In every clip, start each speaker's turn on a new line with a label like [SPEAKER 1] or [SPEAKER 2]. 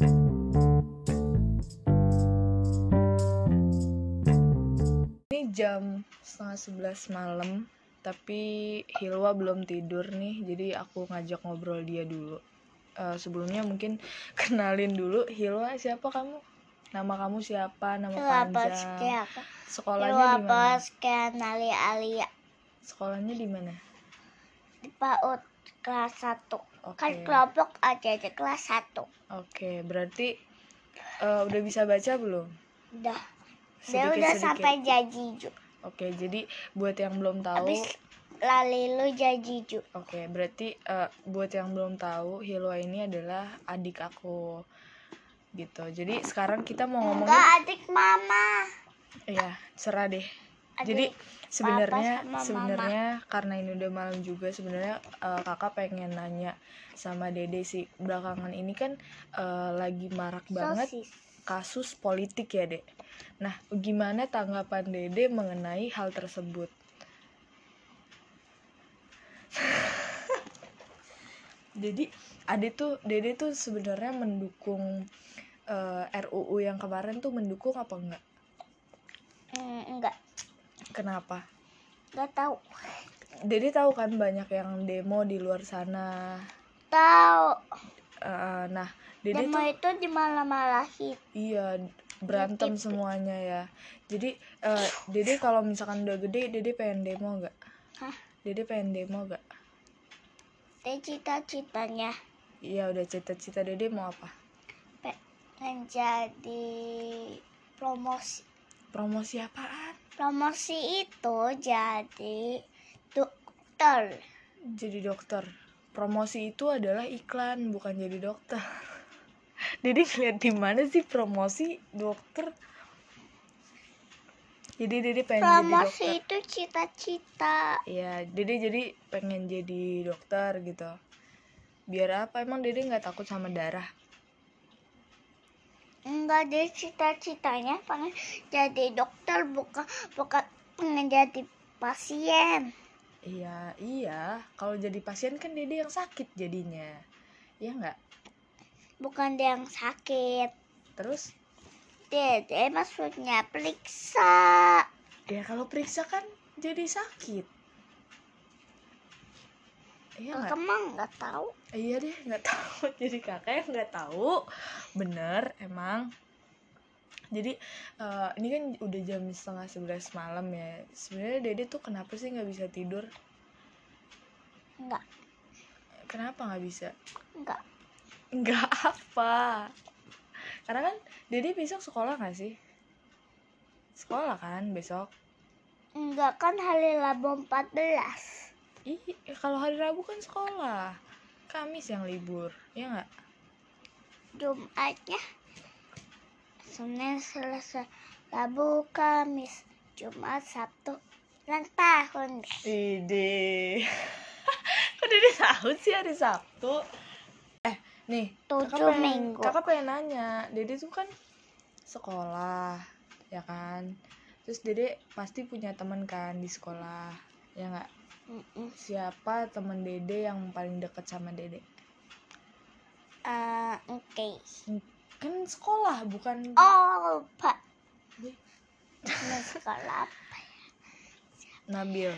[SPEAKER 1] Ini jam setengah sebelas malam, tapi Hilwa belum tidur nih, jadi aku ngajak ngobrol dia dulu. Eh, sebelumnya mungkin kenalin dulu, Hilwa siapa kamu? Nama kamu siapa? Nama panjang?
[SPEAKER 2] siapa?
[SPEAKER 1] Sekolahnya di mana?
[SPEAKER 2] sekian Ali Alia
[SPEAKER 1] Sekolahnya di mana?
[SPEAKER 2] di PAUD kelas 1
[SPEAKER 1] Oke.
[SPEAKER 2] kan kelompok aja di kelas 1
[SPEAKER 1] Oke, berarti eh, udah bisa baca belum?
[SPEAKER 2] udah dia udah sampai jajiju
[SPEAKER 1] Oke, jadi buat yang belum tahu,
[SPEAKER 2] habis lali lu jajiju
[SPEAKER 1] oke, berarti eh, buat yang belum tahu, Hilwa ini adalah adik aku, gitu. Jadi sekarang kita mau ngomongin,
[SPEAKER 2] enggak adik mama
[SPEAKER 1] ya serah deh. Jadi sebenarnya sebenarnya karena ini udah malam juga, sebenarnya eh, kakak pengen nanya sama Dede sih belakangan ini kan eh, lagi marak banget
[SPEAKER 2] sosis
[SPEAKER 1] kasus politik ya dek. Nah, gimana tanggapan Dede mengenai hal tersebut? Jadi, Ade tuh Dede tuh sebenarnya mendukung eh, RUU yang kemarin tuh mendukung apa enggak?
[SPEAKER 2] Hmm, enggak
[SPEAKER 1] Kenapa?
[SPEAKER 2] enggak tahu
[SPEAKER 1] Dede tahu kan banyak yang demo di luar sana.
[SPEAKER 2] tahu
[SPEAKER 1] Eh, nah, Dede
[SPEAKER 2] demo
[SPEAKER 1] tuh
[SPEAKER 2] itu di malam-malahin
[SPEAKER 1] Iya, berantem
[SPEAKER 2] Gitu.
[SPEAKER 1] semuanya ya. Jadi, eh, Dede kalau misalkan udah gede, Dede pengen demo nggak?
[SPEAKER 2] Hah?
[SPEAKER 1] Dede pengen demo nggak?
[SPEAKER 2] Itu cita-citanya
[SPEAKER 1] Iya, udah cita-cita Dede mau apa?
[SPEAKER 2] pengen jadi promosi
[SPEAKER 1] Promosi apaan?
[SPEAKER 2] Promosi itu jadi dokter
[SPEAKER 1] Jadi dokter. Promosi itu adalah iklan, bukan jadi dokter. Dede ngeliat di mana sih promosi dokter? Jadi Dede pengen jadi
[SPEAKER 2] promosi
[SPEAKER 1] dokter.
[SPEAKER 2] itu cita-cita
[SPEAKER 1] Iya, Dede jadi pengen jadi dokter gitu. Biar apa? Emang Dede nggak takut sama darah?
[SPEAKER 2] Enggak deh cita-citanya pengen jadi dokter bukan bukan pengen jadi pasien
[SPEAKER 1] Iya, iya. Kalau jadi pasien kan Dede yang sakit jadinya. Iya nggak?
[SPEAKER 2] bukan dia yang sakit
[SPEAKER 1] Terus,
[SPEAKER 2] dede maksudnya periksa
[SPEAKER 1] ya kalau periksa kan jadi sakit. Iya nggak?
[SPEAKER 2] mah nggak tahu
[SPEAKER 1] Iya deh, nggak tahu. Jadi kakak yang nggak tahu. Bener, emang. Jadi eh, ini kan udah jam setengah sebelas malam ya. Sebenarnya Dede tuh kenapa sih nggak bisa tidur?
[SPEAKER 2] enggak
[SPEAKER 1] Kenapa nggak bisa?
[SPEAKER 2] enggak
[SPEAKER 1] Nggak apa. Karena kan Dede besok sekolah nggak sih? Sekolah kan besok.
[SPEAKER 2] enggak kan hari Rabu 14
[SPEAKER 1] Ih, kalau hari Rabu kan sekolah. Kamis yang libur, ya nggak?
[SPEAKER 2] Jumatnya Senin Selasa Rabu Kamis Jumat Sabtu ulang tahun
[SPEAKER 1] Ide. Kok Dede tahu sih hari Sabtu? Eh, nih.
[SPEAKER 2] Tujuh
[SPEAKER 1] kakak pengen,
[SPEAKER 2] minggu.
[SPEAKER 1] Kakak pengen nanya, Dede tuh kan sekolah, ya kan? Terus Dede pasti punya teman kan di sekolah, ya nggak? Siapa teman Dede yang paling deket sama Dede?
[SPEAKER 2] Eh, Oke
[SPEAKER 1] Kan sekolah, bukan...
[SPEAKER 2] Oh lupa
[SPEAKER 1] Wih,
[SPEAKER 2] Ini sekolah
[SPEAKER 1] Nabil.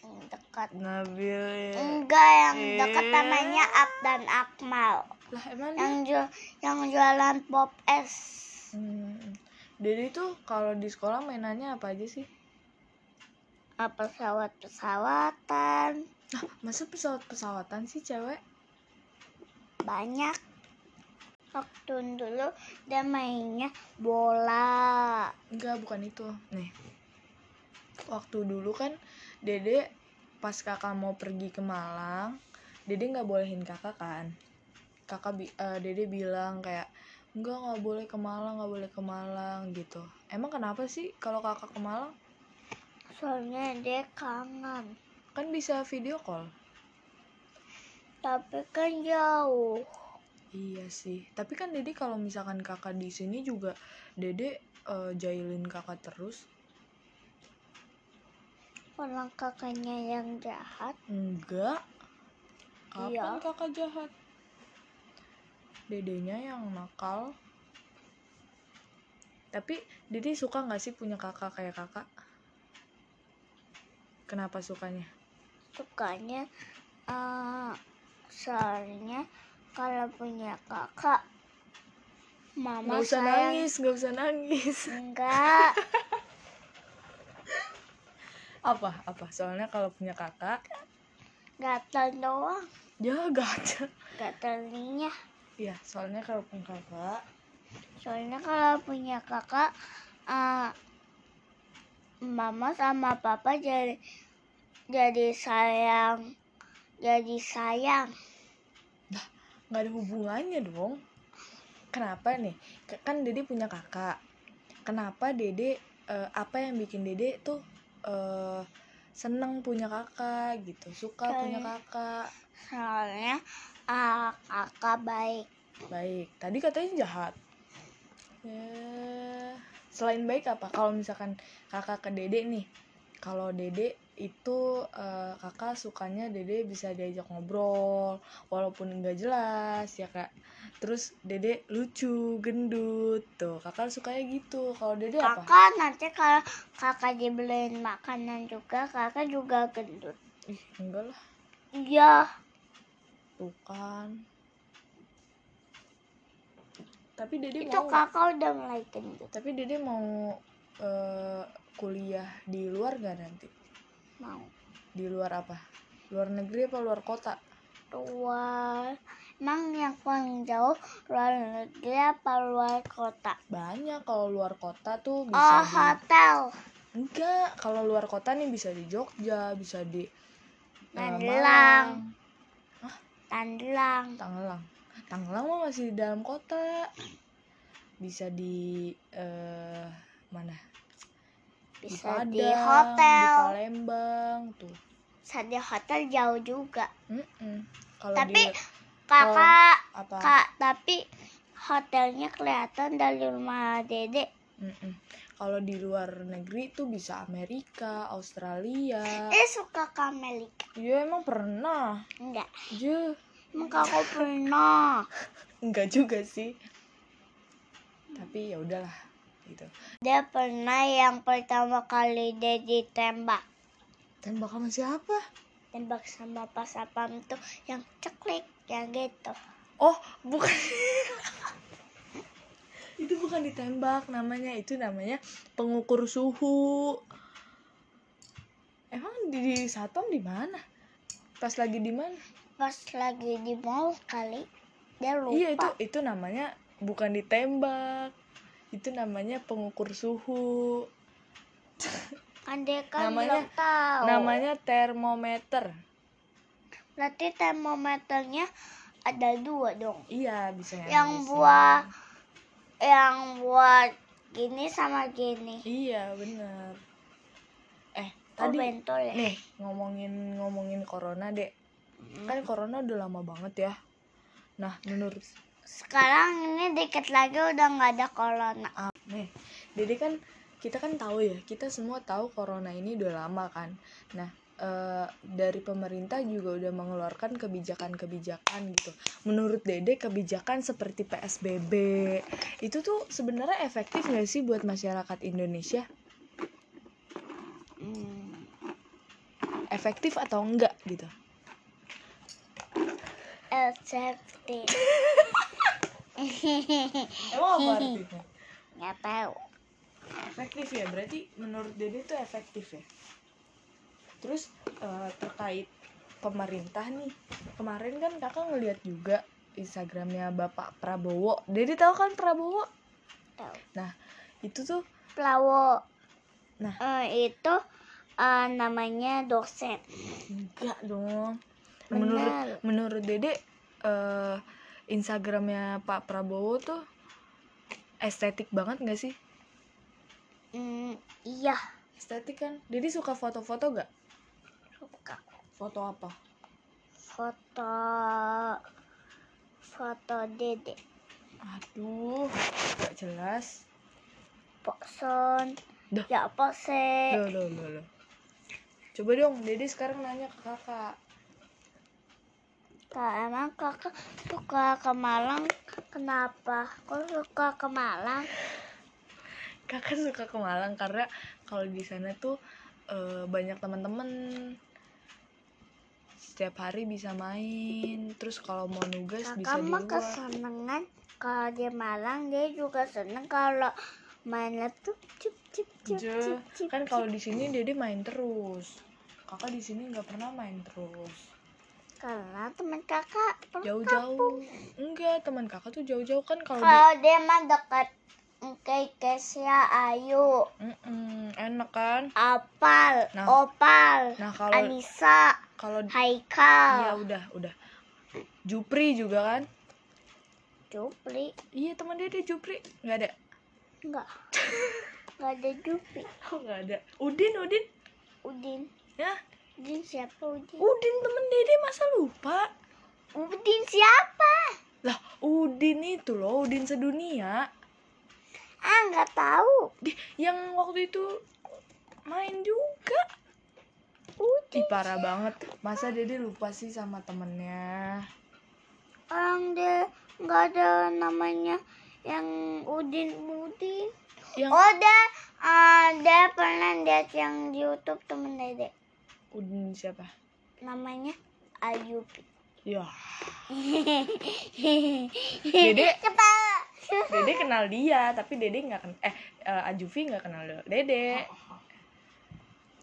[SPEAKER 2] yang dekat
[SPEAKER 1] Nabil ya.
[SPEAKER 2] Enggak yang dekat
[SPEAKER 1] Eh.
[SPEAKER 2] namanya Ab dan Akmal
[SPEAKER 1] Lah emang dia
[SPEAKER 2] Yang jual yang jualan pop es
[SPEAKER 1] Hmm. Dede tuh kalau di sekolah mainannya apa aja sih?
[SPEAKER 2] Apa pesawat-pesawatan
[SPEAKER 1] Nah, masa pesawat-pesawatan sih cewek?
[SPEAKER 2] Banyak Waktu dulu dia mainnya bola
[SPEAKER 1] Enggak, bukan itu. Nih. Waktu dulu kan Dede pas kakak mau pergi ke Malang, Dede nggak bolehin kakak kan. Kakak bi- eh, Dede bilang kayak enggak nggak boleh ke Malang, nggak boleh ke Malang gitu. Emang kenapa sih kalau kakak ke Malang?
[SPEAKER 2] Soalnya dia kangen
[SPEAKER 1] Kan bisa video call.
[SPEAKER 2] Tapi kan jauh
[SPEAKER 1] Iya sih. Tapi kan Dede kalau misalkan kakak di sini juga Dede eh, jailin kakak terus.
[SPEAKER 2] Orang kakaknya yang jahat
[SPEAKER 1] Enggak. Kapan
[SPEAKER 2] Iya.
[SPEAKER 1] kakak jahat? dedenya yang nakal tapi dede suka nggak sih punya kakak kayak kakak kenapa sukanya?
[SPEAKER 2] Sukanya eh soalnya kalau punya kakak mama
[SPEAKER 1] nggak usah
[SPEAKER 2] sayang.
[SPEAKER 1] nangis nggak usah nangis.
[SPEAKER 2] Enggak.
[SPEAKER 1] Apa apa? Soalnya kalau punya kakak?
[SPEAKER 2] Gatal doang.
[SPEAKER 1] Ya gatel.
[SPEAKER 2] Gatalnya
[SPEAKER 1] ya soalnya kalau punya kakak?
[SPEAKER 2] Soalnya kalau punya kakak eh, mama sama papa jadi jadi sayang jadi sayang.
[SPEAKER 1] Nggak ada hubungannya dong. Kenapa nih? Kan dede punya kakak. Kenapa dede eh, apa yang bikin dede tuh eh, seneng punya kakak gitu? Suka punya
[SPEAKER 2] Kayak-
[SPEAKER 1] kakak?
[SPEAKER 2] soalnya ah, kakak baik.
[SPEAKER 1] Baik. Tadi katanya jahat. Ya selain baik apa? Kalau misalkan kakak ke dede nih kalau dede itu eh, kakak sukanya dede bisa diajak ngobrol walaupun nggak jelas ya kak. Terus dede lucu gendut tuh. Kakak sukanya gitu. Kalau dede apa?
[SPEAKER 2] Kakak nanti kalau kakak dibeliin makanan juga kakak juga gendut.
[SPEAKER 1] Ih enggak lah.
[SPEAKER 2] Iya.
[SPEAKER 1] Tuh kan tapi dede
[SPEAKER 2] itu
[SPEAKER 1] mau
[SPEAKER 2] kakak udah mulai gendut.
[SPEAKER 1] Tapi dede mau eh, kuliah di luar gak nanti?
[SPEAKER 2] Mau.
[SPEAKER 1] Di luar apa? Luar negeri apa luar kota?
[SPEAKER 2] Luar. Emang yang paling jauh luar negeri apa luar kota?
[SPEAKER 1] Banyak kalau luar kota tuh bisa
[SPEAKER 2] oh
[SPEAKER 1] di
[SPEAKER 2] hotel.
[SPEAKER 1] Enggak kalau luar kota nih bisa di Jogja bisa di eh,
[SPEAKER 2] Magelang.
[SPEAKER 1] Malang,
[SPEAKER 2] Tandelang
[SPEAKER 1] Tangerang Tangerang mah masih di dalam kota. Bisa di eh, mana?
[SPEAKER 2] Bisa
[SPEAKER 1] Padang,
[SPEAKER 2] di hotel.
[SPEAKER 1] Di Palembang tuh.
[SPEAKER 2] Bisa di hotel jauh juga.
[SPEAKER 1] Kalau
[SPEAKER 2] Tapi-
[SPEAKER 1] di
[SPEAKER 2] kakak
[SPEAKER 1] apa
[SPEAKER 2] kak tapi hotelnya kelihatan dari rumah dede.
[SPEAKER 1] Kalau di luar negeri tuh bisa Amerika, Australia.
[SPEAKER 2] eh suka ke Amerika?
[SPEAKER 1] Ya emang pernah.
[SPEAKER 2] enggak.
[SPEAKER 1] Je,
[SPEAKER 2] emang kakak pernah
[SPEAKER 1] enggak juga sih. Tapi ya udahlah gitu.
[SPEAKER 2] dia pernah yang pertama kali dia ditembak
[SPEAKER 1] Tembak sama siapa?
[SPEAKER 2] tembak sama pas apam tuh yang ceklik yang gitu
[SPEAKER 1] Oh, bukan. itu bukan ditembak namanya, itu namanya pengukur suhu. Emang di, di satpam di mana? Pas lagi di mana?
[SPEAKER 2] Pas lagi di mall kali dia lupa
[SPEAKER 1] Iya itu itu namanya bukan ditembak. Itu namanya pengukur suhu.
[SPEAKER 2] kan dia kan
[SPEAKER 1] namanya-
[SPEAKER 2] belum tahu
[SPEAKER 1] Namanya termometer.
[SPEAKER 2] berarti termometernya ada dua dong
[SPEAKER 1] Iya, bisa yang
[SPEAKER 2] Yang
[SPEAKER 1] isi.
[SPEAKER 2] buah- yang buat gini sama gini
[SPEAKER 1] Iya, bener Eh,
[SPEAKER 2] oh
[SPEAKER 1] tadi
[SPEAKER 2] bentol ya
[SPEAKER 1] nih ngomongin ngomongin corona, Dek. Kan corona udah lama banget ya. Nah, menurut
[SPEAKER 2] sekarang ini dikit lagi udah nggak ada corona
[SPEAKER 1] ah, nih, Dede kan kita kan tahu ya, kita semua tahu corona ini udah lama kan. Nah, eh, dari pemerintah juga udah mengeluarkan kebijakan-kebijakan gitu. Menurut Dede kebijakan seperti PSBB itu tuh sebenarnya efektif nggak sih buat masyarakat Indonesia?
[SPEAKER 2] Hmm,
[SPEAKER 1] Efektif atau enggak gitu?
[SPEAKER 2] Efektif
[SPEAKER 1] Emang apa artinya?
[SPEAKER 2] nggak tahu.
[SPEAKER 1] Efektif ya berarti menurut Dede itu efektif ya. Terus eh, terkait pemerintah nih kemarin kan kakak ngeliat juga Instagramnya Bapak Prabowo. Dede tahu kan Prabowo?
[SPEAKER 2] Tahu.
[SPEAKER 1] Itu tuh
[SPEAKER 2] Plawo
[SPEAKER 1] Nah.
[SPEAKER 2] Eh, itu eh, namanya dosen.
[SPEAKER 1] Enggak dong menurut menurut Dede eh, Instagramnya Pak Prabowo tuh estetik banget nggak sih?
[SPEAKER 2] Hmm, iya.
[SPEAKER 1] Estetik kan? Dede suka foto-foto gak
[SPEAKER 2] suka.
[SPEAKER 1] Foto apa?
[SPEAKER 2] Foto foto dede.
[SPEAKER 1] Aduh gak jelas.
[SPEAKER 2] Pokson.
[SPEAKER 1] Dah.
[SPEAKER 2] ya pose
[SPEAKER 1] Loh, loh, loh, loh. Coba dong, Dede sekarang nanya ke kakak.
[SPEAKER 2] Kak, emang kakak suka ke Malang? Kenapa? Kok suka ke Malang?
[SPEAKER 1] kakak suka ke Malang karena kalau di sana tuh eh, banyak teman-teman. Setiap hari bisa main. Terus kalau mau nugas bisa
[SPEAKER 2] Kakak
[SPEAKER 1] di
[SPEAKER 2] mah
[SPEAKER 1] luar.
[SPEAKER 2] kesenengan kalau di Malang dia juga seneng. Kalau main laptop cip cip cip
[SPEAKER 1] Je,
[SPEAKER 2] cip cip
[SPEAKER 1] kan kalau di sini dede main terus. Kakak di sini nggak pernah main terus
[SPEAKER 2] karena teman kakak
[SPEAKER 1] jauh-jauh. enggak teman kakak tuh jauh-jauh kan kalau di
[SPEAKER 2] Kalau dia mah dekat kayak Kesia Ayu.
[SPEAKER 1] Mm-mm, enak kan?
[SPEAKER 2] Apal
[SPEAKER 1] Nah.
[SPEAKER 2] Opal
[SPEAKER 1] nah kalau
[SPEAKER 2] Anissa
[SPEAKER 1] kalau
[SPEAKER 2] Haikal.
[SPEAKER 1] Udah udah. Jupri juga kan?
[SPEAKER 2] Jupri.
[SPEAKER 1] Iya teman dede Jupri. Nggak ada?
[SPEAKER 2] Enggak enggak ada Jupri.
[SPEAKER 1] Oh nggak ada. Udin Udin.
[SPEAKER 2] Udin.
[SPEAKER 1] Ya
[SPEAKER 2] Udin siapa Udin?
[SPEAKER 1] Udin temen dede masa lupa?
[SPEAKER 2] Udin siapa?
[SPEAKER 1] Lah Udin itu loh Udin sedunia.
[SPEAKER 2] Ah nggak tahu.
[SPEAKER 1] Di, yang waktu itu main juga. Ih, parah banget. Masa dede lupa sih sama temennya?
[SPEAKER 2] Orang dia nggak ada namanya yang Udin Udin
[SPEAKER 1] yang
[SPEAKER 2] oh dia ah, dia pernah lihat yang di YouTube temen dede
[SPEAKER 1] Udin siapa?
[SPEAKER 2] Namanya Ayubi.
[SPEAKER 1] Ya. Dede.
[SPEAKER 2] Kepala
[SPEAKER 1] dede kenal dia tapi dede nggak kenal eh eh, Ajuvi nggak kenal dede.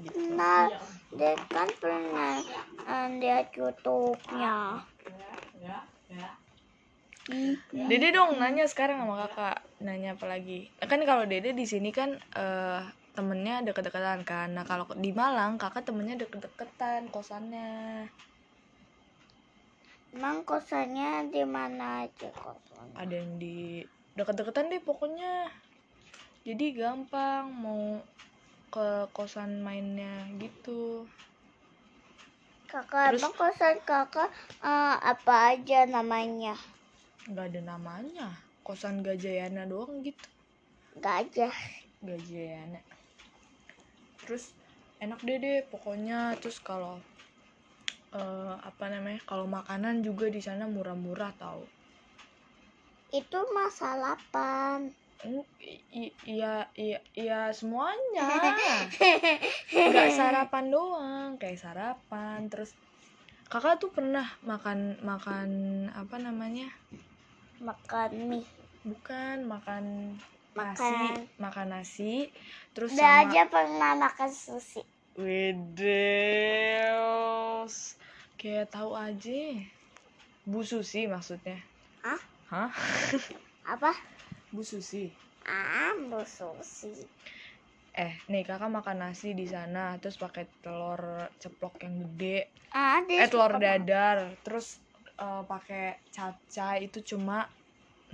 [SPEAKER 1] Gitu.
[SPEAKER 2] Kenal dia kan pernah uh, lihat YouTube-nya.
[SPEAKER 1] Dede dong nanya sekarang sama kakak. Nanya apa lagi? Kan kalau dede di sini kan eh, temennya deket-deketan kan. Nah kalau di Malang kakak temennya deket-deketan kosannya.
[SPEAKER 2] Emang kosannya di mana aja kosannya?
[SPEAKER 1] Ada yang di deket-deketan deh pokoknya. Jadi gampang mau ke kosan mainnya gitu.
[SPEAKER 2] Kakak
[SPEAKER 1] Terus-
[SPEAKER 2] emang kosan kakak uh, apa aja namanya?
[SPEAKER 1] Nggak ada namanya. Kosan Gajayana doang gitu.
[SPEAKER 2] Gajah
[SPEAKER 1] Gajayana terus enak deh deh pokoknya. Terus kalau eh, apa namanya kalau makanan juga di sana murah-murah tau.
[SPEAKER 2] Itu masalah pan
[SPEAKER 1] Mm, i- i- iya iya iya semuanya. Nggak sarapan doang kayak sarapan. Terus kakak tuh pernah makan makan apa namanya?
[SPEAKER 2] Makan mie.
[SPEAKER 1] Bukan makan nasi
[SPEAKER 2] Makan.
[SPEAKER 1] makan nasi terus
[SPEAKER 2] udah
[SPEAKER 1] sama
[SPEAKER 2] aja pernah makan sushi.
[SPEAKER 1] Wedeos kayak tahu aja. Bu Susi maksudnya.
[SPEAKER 2] Ah
[SPEAKER 1] hah?
[SPEAKER 2] Apa?
[SPEAKER 1] Bu Susi
[SPEAKER 2] ah bu sushi.
[SPEAKER 1] Eh nih kakak makan nasi di sana terus pakai telur ceplok yang gede.
[SPEAKER 2] Ah
[SPEAKER 1] eh telur dadar terus eh, pakai capcay itu cuma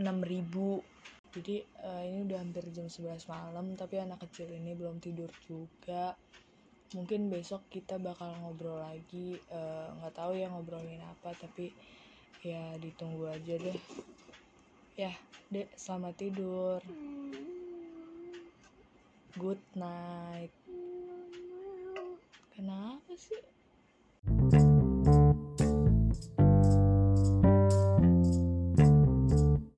[SPEAKER 1] 6000 jadi eh, ini udah hampir jam 11 malam tapi anak kecil ini belum tidur juga. Mungkin besok kita bakal ngobrol lagi. Eh, nggak tahu ya ngobrolin apa tapi ya ditunggu aja deh. Ya dek selamat tidur. Good night. Kenapa sih